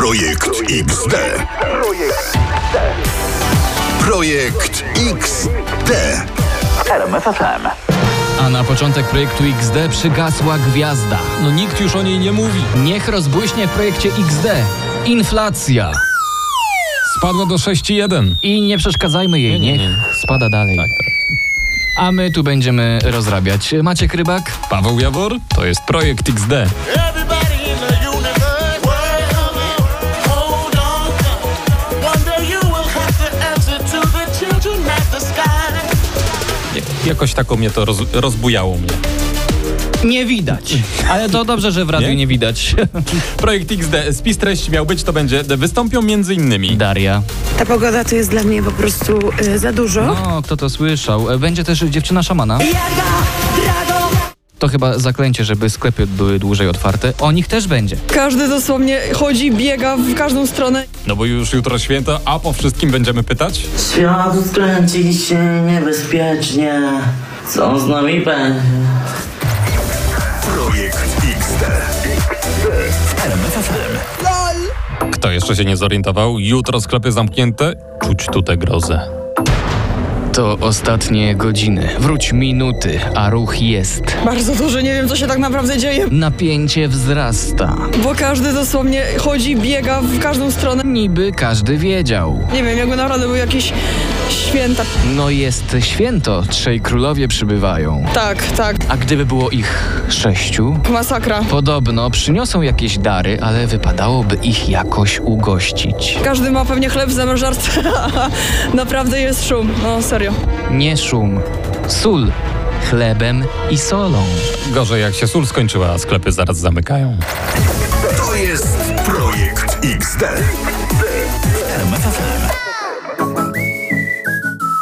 Projekt XD. Projekt XD. RMFFM. A na początek projektu XD przygasła gwiazda. No nikt już o niej nie mówi. Niech rozbłyśnie w projekcie XD. Inflacja. Spadła do 6,1. I nie przeszkadzajmy jej, Nie, nie, niech nie. spada dalej. Tak, tak. A my tu będziemy rozrabiać. Macie Rybak? Paweł Jawor, to jest projekt XD. Jakoś taką mnie to roz, rozbujało mnie. Nie widać. Ale to dobrze, że w radiu Nie? nie, widać. Projekt XD, spis treści miał być, to będzie. Wystąpią między innymi. Daria. Ta pogoda to jest dla mnie po prostu y, za dużo. No, kto to słyszał? E, Będzie też dziewczyna szamana. To chyba zaklęcie, żeby sklepy były dłużej otwarte. O nich też będzie. Każdy dosłownie chodzi, biega w każdą stronę. No bo już jutro święto, a po wszystkim będziemy pytać. Świat kręci się niebezpiecznie. Co z nami będzie? Projekt XD. Kto jeszcze się nie zorientował? Jutro sklepy zamknięte. Czuć tu tę grozę. To ostatnie godziny. Wróć minuty, a ruch jest. Bardzo dużo, nie wiem co się tak naprawdę dzieje, Napięcie wzrasta. bo każdy dosłownie chodzi, biega w każdą stronę. Niby każdy wiedział. Nie wiem, jakby naprawdę były jakieś święta. No jest święto, trzej królowie przybywają. Tak, tak, A gdyby było ich sześciu? masakra. Podobno przyniosą jakieś dary, ale wypadałoby ich jakoś ugościć. Każdy ma pewnie chleb w zamrażarce, naprawdę jest szum, no serio. Nie szum, sól, chlebem i solą. Gorzej jak się sól skończyła, a sklepy zaraz zamykają. To jest Projekt XD.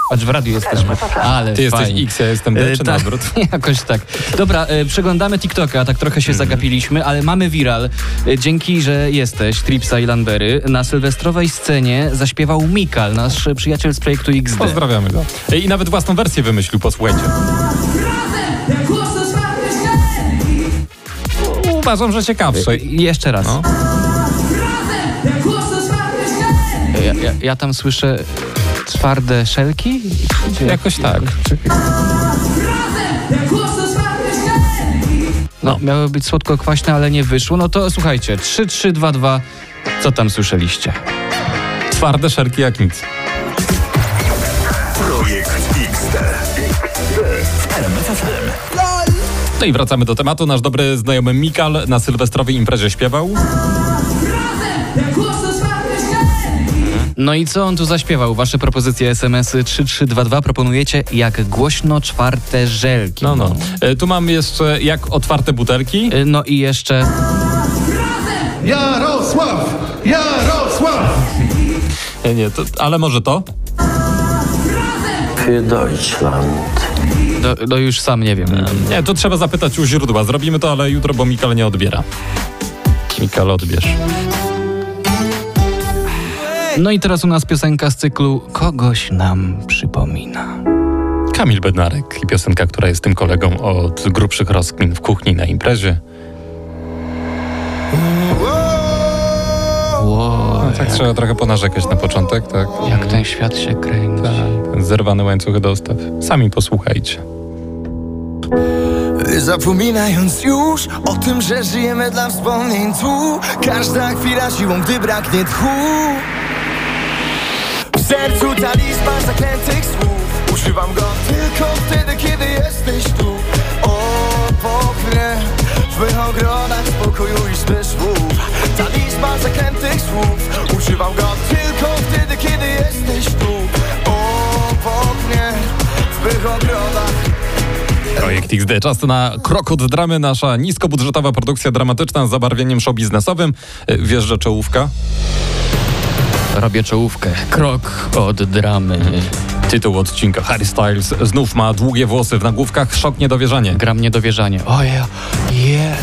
Patrz, w radiu jesteśmy. Ale Ty jesteś. X, ja jestem D, E, czy na tak, odwrót? Jakoś tak. Dobra, e, przeglądamy TikToka, tak trochę się zagapiliśmy, ale mamy viral. E, dzięki, że jesteś, Tripsa i Landery. Na sylwestrowej scenie zaśpiewał Mikal, nasz przyjaciel z projektu XD. Pozdrawiamy go. I nawet własną wersję wymyślił, posłuchajcie. Uważam, że ciekawsze. E, Jeszcze raz. No. Ja, ja, ja tam słyszę twarde szelki? Jakoś tak. No, miały być słodko-kwaśne, ale nie wyszło. No to słuchajcie, 3, 3, 2, 2. Co tam słyszeliście? Twarde szerki jak nic. Projekt XD. No i wracamy do tematu. Nasz dobry znajomy Mikal na sylwestrowej imprezie śpiewał. No i co on tu zaśpiewał? Wasze propozycje SMS-y 3322 proponujecie jak głośno czwarte żelki. No, no. E, Tu mam jeszcze jak otwarte butelki. Y, No i jeszcze Jarosław! Jarosław! Nie, nie, to, ale może to? Für Deutschland. no, no już sam nie wiem. Nie, to trzeba zapytać u źródła. Zrobimy to, ale jutro, bo Mikal nie odbiera. Mikal, odbierz. No i teraz u nas piosenka z cyklu Kogoś nam przypomina. Kamil Bednarek i piosenka, która jest tym kolegą od grubszych rozkmin w kuchni na imprezie. Ło, No, tak trzeba trochę ponarzekać na początek, tak? jak ten świat się kręci. Tak, zerwane łańcuchy dostaw. Sami posłuchajcie. Zapominając już o tym, że żyjemy dla wspomnień tu Każda chwila siłą, gdy braknie tchu sercu talizman zaklętych słów Używam go tylko wtedy, kiedy jesteś tu Obok mnie W mych ogrodach spokoju i zmysłów Talizman zaklętych słów Używam go tylko wtedy, kiedy jesteś tu Obok mnie W mych ogrodach Projekt XD. Czas na krok od dramy. Nasza niskobudżetowa produkcja dramatyczna z zabarwieniem show biznesowym. E, Wjeżdża czołówka. Robię czołówkę. Krok od dramy. Tytuł odcinka. Harry Styles znów ma długie włosy w nagłówkach. Szok, niedowierzanie. Gram niedowierzanie. Ojej, yeah.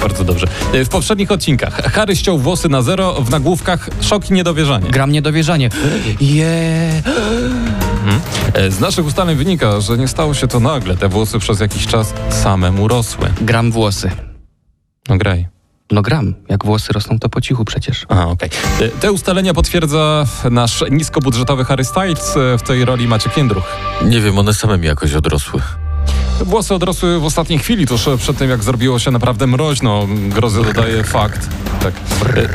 Bardzo dobrze. E, W poprzednich odcinkach Harry ściął włosy na zero. W nagłówkach szok i niedowierzanie. Gram niedowierzanie. Yeah. E, Z naszych ustaleń wynika, że nie stało się to nagle. Te włosy przez jakiś czas same mu rosły. Gram włosy. No graj. No gram. Jak włosy rosną, to po cichu przecież. Aha, okej. E, Te ustalenia potwierdza nasz niskobudżetowy Harry Styles. E, W tej roli Maciek Jędruch. Nie wiem, one same mi jakoś odrosły. Włosy odrosły w ostatniej chwili, tuż przed tym, jak zrobiło się naprawdę mroźno. Grozy dodaje fakt. Tak. E,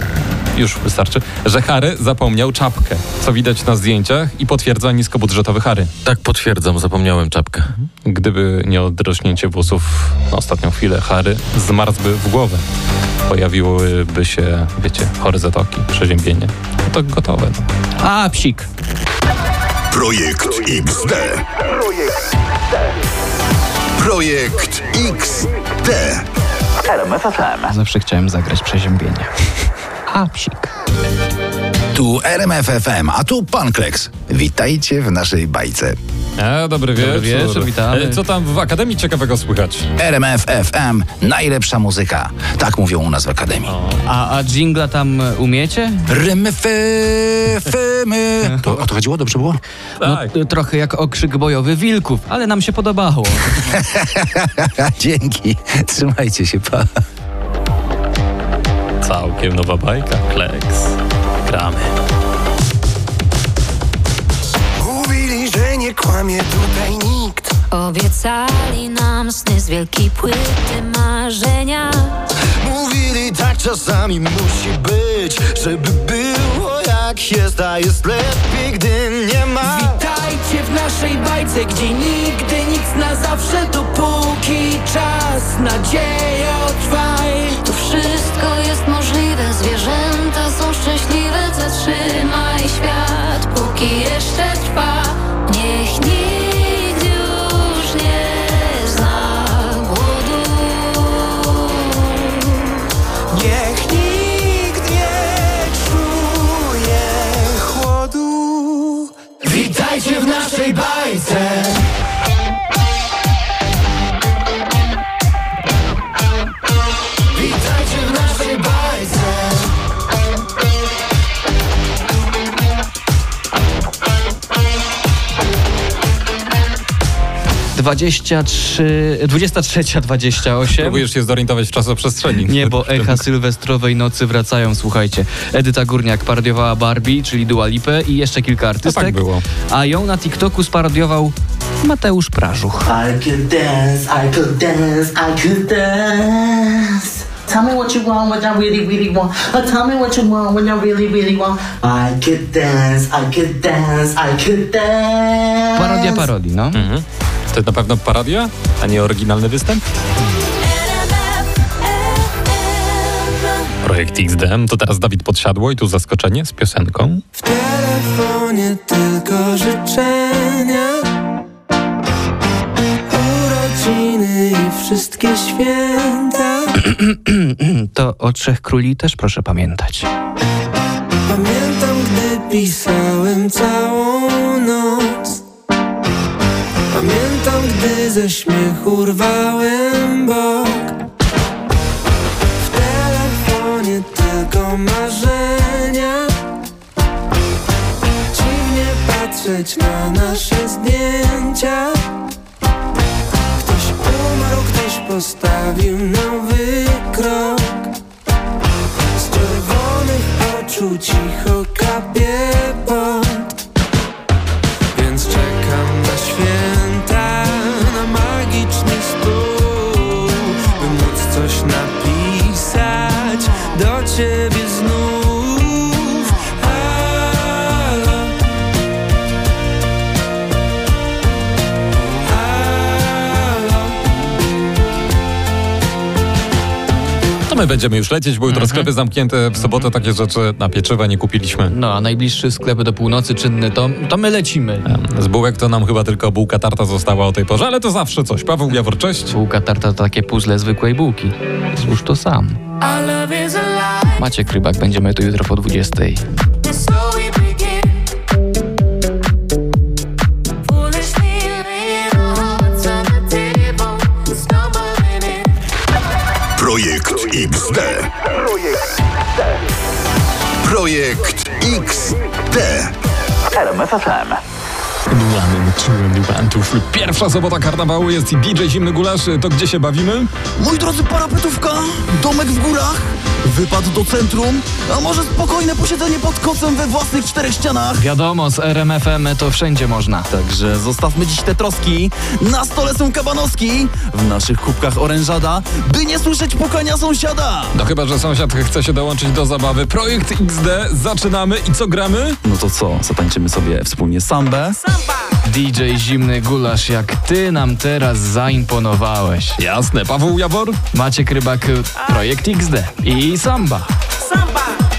Już wystarczy, że Harry zapomniał czapkę, co widać na zdjęciach i potwierdza niskobudżetowy Harry. Tak, potwierdzam, zapomniałem czapkę. Gdyby nie odrośnięcie włosów na ostatnią chwilę, Harry zmarzłby w głowę. Pojawiłyby się, wiecie, chore zatoki, przeziębienie. No to gotowe. No. A, psik. Projekt XD. Projekt XD. RMF FM. Zawsze chciałem zagrać przeziębienie. A, psik. Tu RMF FM, a tu Pan Kleks. Witajcie w naszej bajce. E, dobry wieczór. wieczór, witamy. E, Co tam w Akademii ciekawego słychać? RMF FM, najlepsza muzyka. Tak mówią u nas w Akademii. A, a dżingla tam umiecie? Rymy, fy, fymy. To o to chodziło? Dobrze było? No, Tak. trochę jak okrzyk bojowy wilków, ale nam się podobało. Dzięki. Trzymajcie się, pa. Całkiem nowa bajka, Kleks. Gramy. Mówili, że nie kłamie tutaj nikt Obiecali nam sny z wielkiej płyty marzenia. Mówili tak czasami musi być Żeby było jak jest, a jest lepiej, gdy nie ma Witajcie w naszej bajce, gdzie nigdy nic na zawsze, dopóki czas, nadzieja trwaj. Tu wszystko jest możliwe, zwierzęta są szczęśliwe. Zatrzymaj świat, póki jeszcze trwa. Niech nikt 23, 23, 28. Próbujesz się zorientować w czasoprzestrzeni. Nie, bo echa sylwestrowej nocy wracają, słuchajcie. Edyta Górniak parodiowała Barbie, czyli Dua Lipę i jeszcze kilka artystek. tak było. A ją na TikToku sparodiował Mateusz Prażuch. I could dance, I could dance, I could dance. Tell me what you want, what I really, really want. Oh, tell me what you want, what I really, really want. I could dance, I could dance, I could dance. Parodia parodii, no. Mhm. To jest na pewno parodia, a nie oryginalny występ? Projekt XDM, to teraz Dawid Podsiadło i tu zaskoczenie z piosenką. W telefonie tylko życzenia Urodziny i wszystkie święta To o Trzech Króli też proszę pamiętać. Pamiętam, gdy pisałem całą ze śmiechu rwałem bok. W telefonie tylko marzenia. Dziwnie patrzeć na nasze zdjęcia. Ktoś umarł, ktoś postawił nowy krok Z czerwonych oczu cicho kapie my będziemy już lecieć, bo jutro Mhm. sklepy zamknięte, w sobotę takie rzeczy na pieczywa nie kupiliśmy. No, a najbliższy sklep do północy czynny, to, to my lecimy. Z bułek to nam chyba tylko bułka tarta została o tej porze, ale to zawsze coś. Paweł Jawor, cześć. Bułka tarta to takie puzzle zwykłej bułki. Złóż to sam. Our love is a lie. Maciek Rybak, będziemy tu jutro po 20. XD. Projekt XD. RMF FM. One, two, one, two, three. Pierwsza sobota karnawału jest i DJ Zimny Gulasz. To gdzie się bawimy? Moi drodzy, parapetówka, domek w górach, Wypad do centrum? A może spokojne posiedzenie pod kocem we własnych czterech ścianach? Wiadomo, z RMFM to wszędzie można. Także zostawmy dziś te troski. Na stole są kabanowski, w naszych kubkach orężada, by nie słyszeć pukania sąsiada. No chyba, że sąsiad chce się dołączyć do zabawy. Projekt XD, zaczynamy i co gramy? No to co, zatańczymy sobie wspólnie sambę? DJ Zimny Gulasz, jak ty nam teraz zaimponowałeś. Jasne, Paweł Jawor? Maciek Rybak, Projekt XD i Samba. Projekt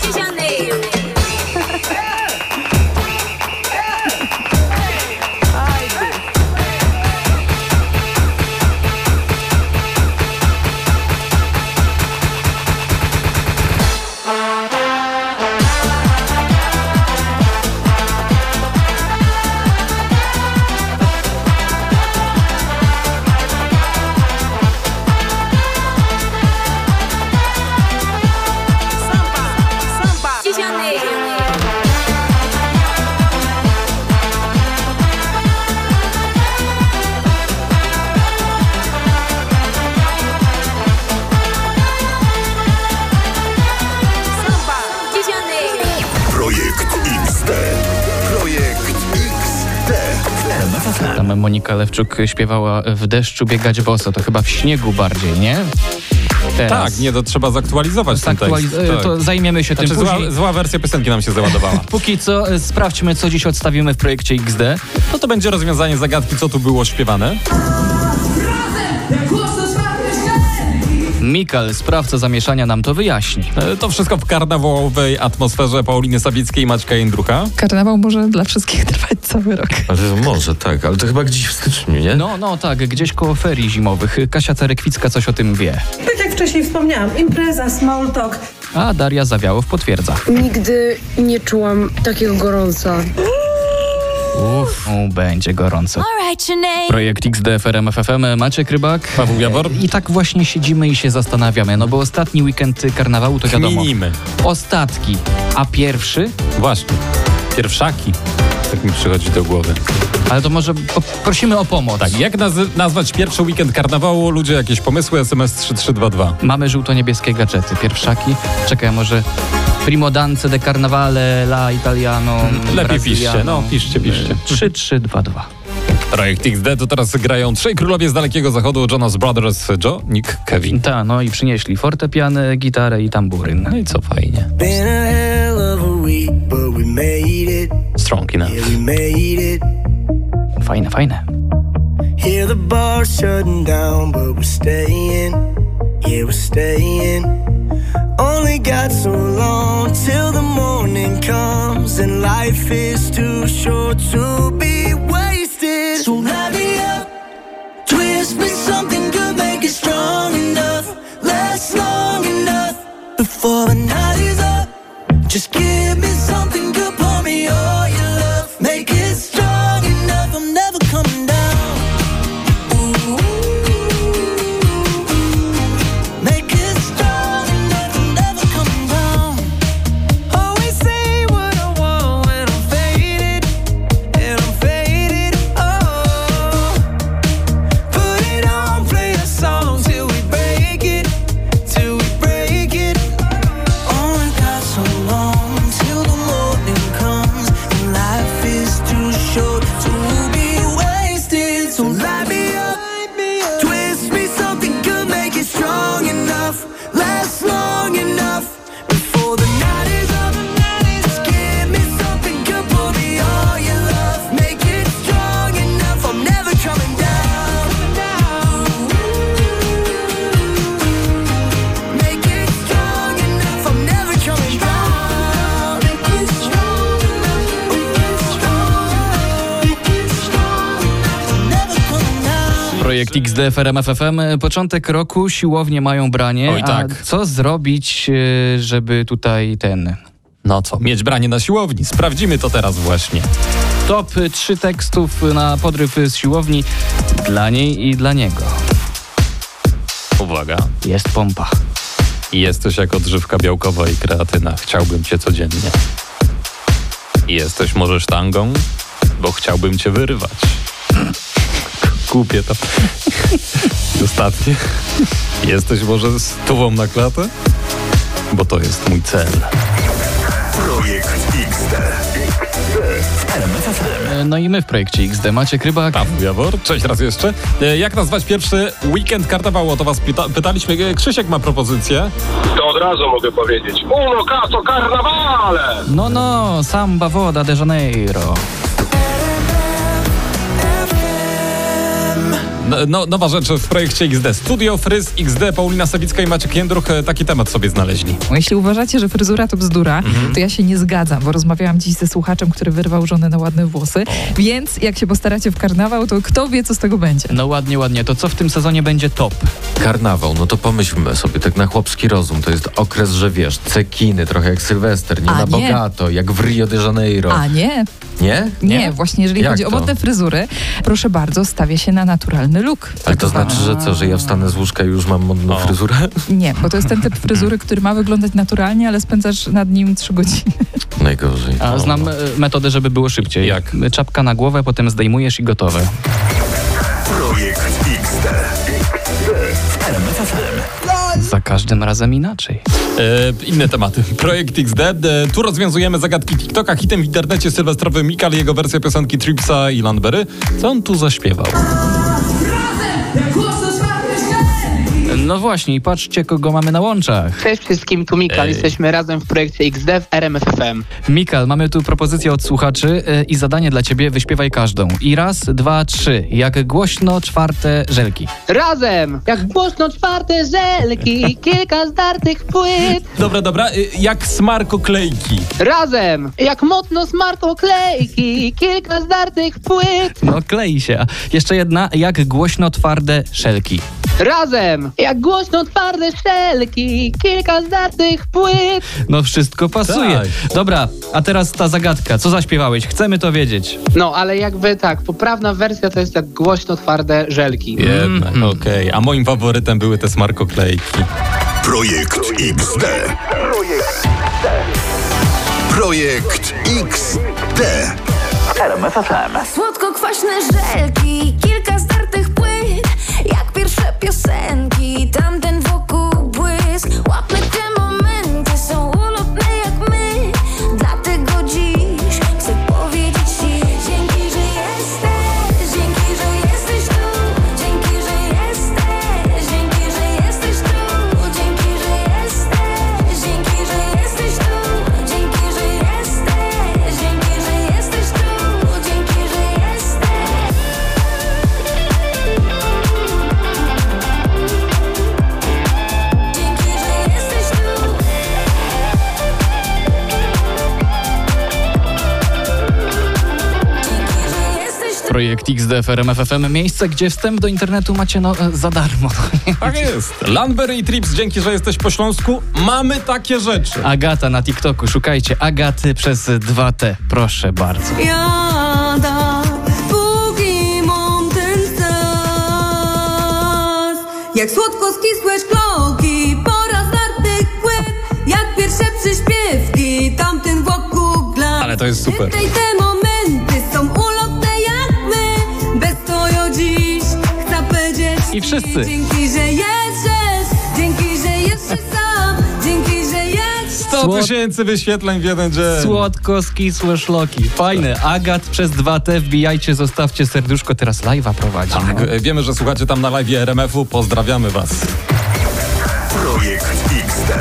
Tam Monika Lewczuk śpiewała w deszczu biegać boso, to chyba w śniegu bardziej, nie? Teraz. Tak, nie, to trzeba zaktualizować ten Zaktualiz- tekst. e, Tak. To zajmiemy się Znaczy, tym zła, później. zła wersja piosenki nam się załadowała. Póki co e, sprawdźmy, co dziś odstawimy w projekcie XD. No to będzie rozwiązanie zagadki, co tu było śpiewane. Mikal, sprawca zamieszania, nam to wyjaśni. E, To wszystko w karnawałowej atmosferze Pauliny Sabickiej i Maćka Jędrucha. Karnawał może dla wszystkich trwać cały rok. Ale może tak, ale to chyba gdzieś w styczniu, nie? No, no tak, gdzieś koło ferii zimowych. Kasia Cerekwicka coś o tym wie. Tak jak wcześniej wspomniałam, impreza, small talk. A Daria Zawiałow potwierdza. Nigdy nie czułam takiego gorąca. Uff, będzie gorąco. Projekt XD FRM FFM, Maciek Rybak. Paweł Jabor. I tak właśnie siedzimy i się zastanawiamy, no bo ostatni weekend karnawału to wiadomo. Kminimy. Ostatki, a pierwszy? Właśnie. Pierwszaki. Tak mi przychodzi do głowy. Ale to może prosimy o pomoc. Tak, jak nazy- nazwać pierwszy weekend karnawału? Ludzie, jakieś pomysły? SMS 3322. Mamy żółto-niebieskie gadżety. Pierwszaki, czekaj, może Primo Dance de Carnavale, La Italiano, Lepiej Brasiliano. piszcie, no piszcie, piszcie. 3322. Projekt XD to teraz grają trzej królowie z Dalekiego Zachodu, Jonas Brothers, Joe, Nick, Kevin. Ta, no i przynieśli fortepiany, gitarę i tamburyn. No i co fajnie. We made it. Strong enough. Yeah, we made it. Fajne, fajne. Hear the bar shutting down, but we're staying. Yeah, we're staying. Only got so long till the morning comes, and life is too short to be wasted. Projekt XD FRM FFM. Początek roku, siłownie mają branie. Oj, a tak. co zrobić, e, żeby tutaj ten... No co, mieć branie na siłowni. Sprawdzimy to teraz właśnie. Top 3 tekstów na podryw z siłowni dla niej i dla niego. Uwaga. Jest pompa. Jesteś jak odżywka białkowa i kreatyna. Chciałbym cię codziennie. Jesteś może sztangą, bo chciałbym cię wyrywać. Kupię to. Ostatnie. Jesteś może stówą na klatę, bo to jest mój cel. Projekt XD. No i my w projekcie XD. Maciek Rybak. Paweł Jawor, cześć raz jeszcze. E, Jak nazwać pierwszy weekend karnawału? O to was pyta pytaliśmy. E, Krzysiek ma propozycję. To od razu mogę powiedzieć. Uno caso carnavale! No, no, samba woda de Janeiro. No, no, nowa rzecz w projekcie XD. Studio Fryz XD, Paulina Sawicka i Maciek Jędruch e, taki temat sobie znaleźli. No, Jeśli uważacie, że fryzura to bzdura, Mhm. to ja się nie zgadzam, bo rozmawiałam dziś ze słuchaczem, który wyrwał żonę na ładne włosy. Więc jak się postaracie w karnawał, to kto wie, co z tego będzie. No ładnie, ładnie. To co w tym sezonie będzie top? Karnawał, no to pomyślmy sobie, tak na chłopski rozum, to jest okres, że wiesz, cekiny, trochę jak Sylwester, nie A na nie. bogato, jak w Rio de Janeiro. A nie, Nie? nie, właśnie jeżeli Jak chodzi o to? modne fryzury, proszę bardzo, stawia się na naturalny look. Ale to znaczy, że co, że ja wstanę z łóżka i już mam modną fryzurę? Nie, bo to jest ten typ fryzury, który ma wyglądać naturalnie, ale spędzasz nad nim trzy godziny. Najgorzej. A znam e, metodę, żeby było szybciej. Jak? Czapka na głowę, potem zdejmujesz i gotowe. Projekt XD. Za każdym razem inaczej. E, inne tematy. Projekt XD. E, tu rozwiązujemy zagadki TikToka. Hitem w internecie sylwestrowy Mikal jego wersja piosenki Tripsa i Landberry. Co on tu zaśpiewał? No właśnie, patrzcie, kogo mamy na łączach. Cześć wszystkim, tu Mikal. Ej. Jesteśmy razem w projekcie XD w RMFFM. Mikal, mamy tu propozycję od słuchaczy e, i zadanie dla ciebie, wyśpiewaj każdą. I raz, dwa, trzy. Jak głośno czwarte żelki. Razem! Jak głośno czwarte żelki, kilka zdartych płyt. Dobra, dobra. E, jak smarkoklejki. Razem! Jak mocno smarko klejki, kilka zdartych płyt. No klei się. A Jeszcze jedna. Jak głośno twarde szelki. Razem! Jak głośno twarde szelki, kilka zdartych płyt. No wszystko pasuje. Tak. Dobra, a teraz ta zagadka. Co zaśpiewałeś? Chcemy to wiedzieć. No, ale jakby tak, poprawna wersja to jest jak głośno twarde żelki. Jednak, okej. A moim faworytem były te smarkoklejki. Projekt XD. Projekt XD. Słodko-kwaśne żelki, kilka Projekt XD w RMF FM. Miejsce, gdzie wstęp do internetu macie no, e, za darmo. Tak jest. Landberry i Trips, dzięki, że jesteś po Śląsku. Mamy takie rzeczy. Agata na TikToku. Szukajcie Agaty przez 2T. Proszę bardzo. Jada, póki mam ten sens Jak słodko skisłe szklanki Pora zdartych płyt Jak pierwsze przyśpiewki Tamten wokół Ale to jest super. Tej te I wszyscy. Dzięki, że jesteś Dzięki, że jesteś sam Dzięki, że jesteś 100 tysięcy wyświetleń w jeden dzień. Słodko skisłe szloki. Fajne. Agat przez 2T. Wbijajcie, zostawcie serduszko. Teraz live'a prowadzi. Tak, no. wiemy, że słuchacie tam na live RMF-u. Pozdrawiamy was. Projekt XD.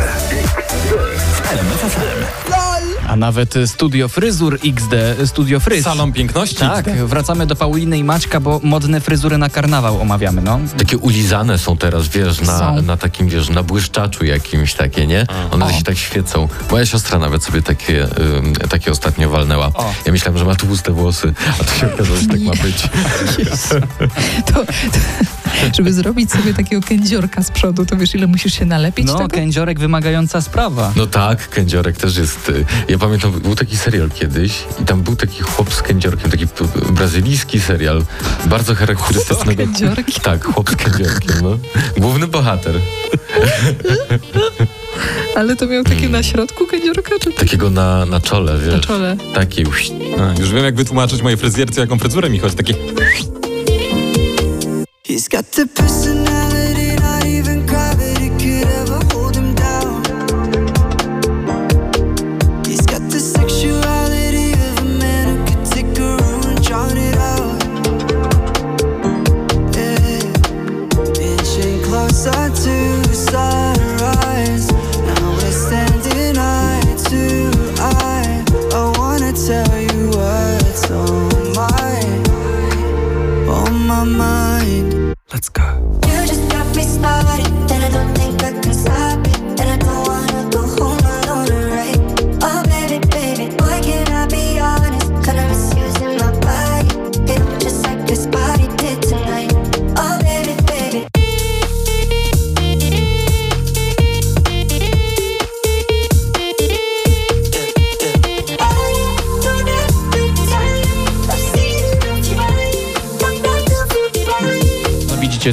A nawet Studio Fryzur XD, Studio Fryz. Salon Piękności Tak, XD. wracamy do Pauliny i Maćka, bo modne fryzury na karnawał omawiamy, no. Takie ulizane są teraz, wiesz, na, Są. na takim, wiesz, na błyszczaczu jakimś takie, nie? One się tak świecą. Moja siostra nawet sobie takie, ym, takie ostatnio walnęła. O. Ja myślałem, że ma tłuste włosy, a to się okazało, że tak ma być. To, to, żeby zrobić sobie takiego kędziorka z przodu, to wiesz, ile musisz się nalepić No, tego? kędziorek wymagająca sprawa. No tak, kędziorek też jest. y, Ja pamiętam, był taki serial kiedyś i tam był taki chłop z kędziorkiem, taki brazylijski serial, bardzo z kędziorkiem? Tak, chłop z kędziorkiem, no. Główny bohater. Ale to miał takie na środku kędziorka, czy Takiego na, na czole, wiesz. na czole? Taki. A, już wiem, jak wytłumaczyć mojej fryzjerce, jaką fryzurę mi chodzi. Taki... He's got the personality,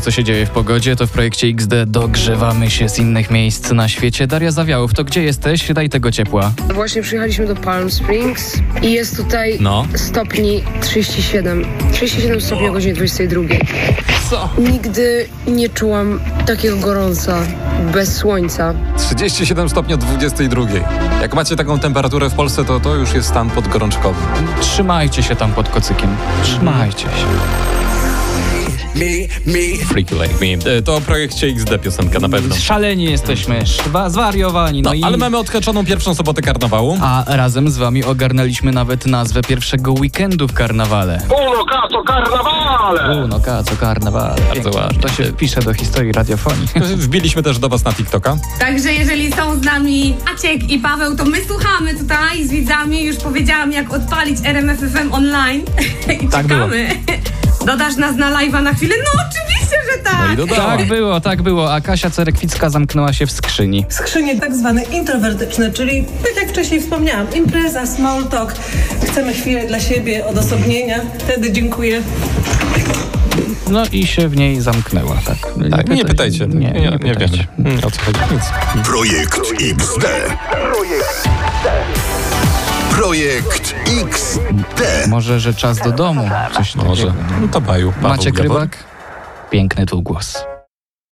co się dzieje w pogodzie, to w projekcie XD dogrzewamy się z innych miejsc na świecie. Daria Zawiałów, to gdzie jesteś? Daj tego ciepła. Właśnie przyjechaliśmy do Palm Springs i jest tutaj No. stopni 37. 37 stopni o godzinie 22. Co? Nigdy nie czułam takiego gorąca bez słońca. 37 stopni o 22. Jak macie taką temperaturę w Polsce, to to już jest stan podgorączkowy. Trzymajcie się tam pod kocykiem. Trzymajcie się. Freaky Like Me. E, To o projekcie XD piosenka na pewno. Szaleni jesteśmy, szwa, zwariowani. No, No, i... ale mamy odhaczoną pierwszą sobotę karnawału. A razem z wami ogarnęliśmy nawet nazwę pierwszego weekendu w karnawale. Uno caso carnavale! Uno, kaco, karnawale. Bardzo ładnie. To się wpisze do historii radiofonii. Wbiliśmy też do was na TikToka. Także jeżeli są z nami Maciek i Paweł, to my słuchamy tutaj z widzami. Już powiedziałam, jak odpalić RMFFM online. I Tak było. Dodasz nas na live'a na chwilę? No oczywiście, że tak. Tak było, tak było. A Kasia Cerekwicka zamknęła się w skrzyni. Skrzynie tak zwane introwertyczne, czyli tak jak wcześniej wspomniałam, impreza, small talk. Chcemy chwilę dla siebie, odosobnienia. Wtedy dziękuję. No i się w niej zamknęła, tak. Tak, nie pytajcie. Nie, Nie, nie, nie, pytajcie. wiemy. Mm, O co chodzi? Nic. Projekt XD. Projekt XD. Może, że czas do domu. Coś Może. takiego. No to baju. Paweł Maciek Gabor. Rybak, piękny tu głos.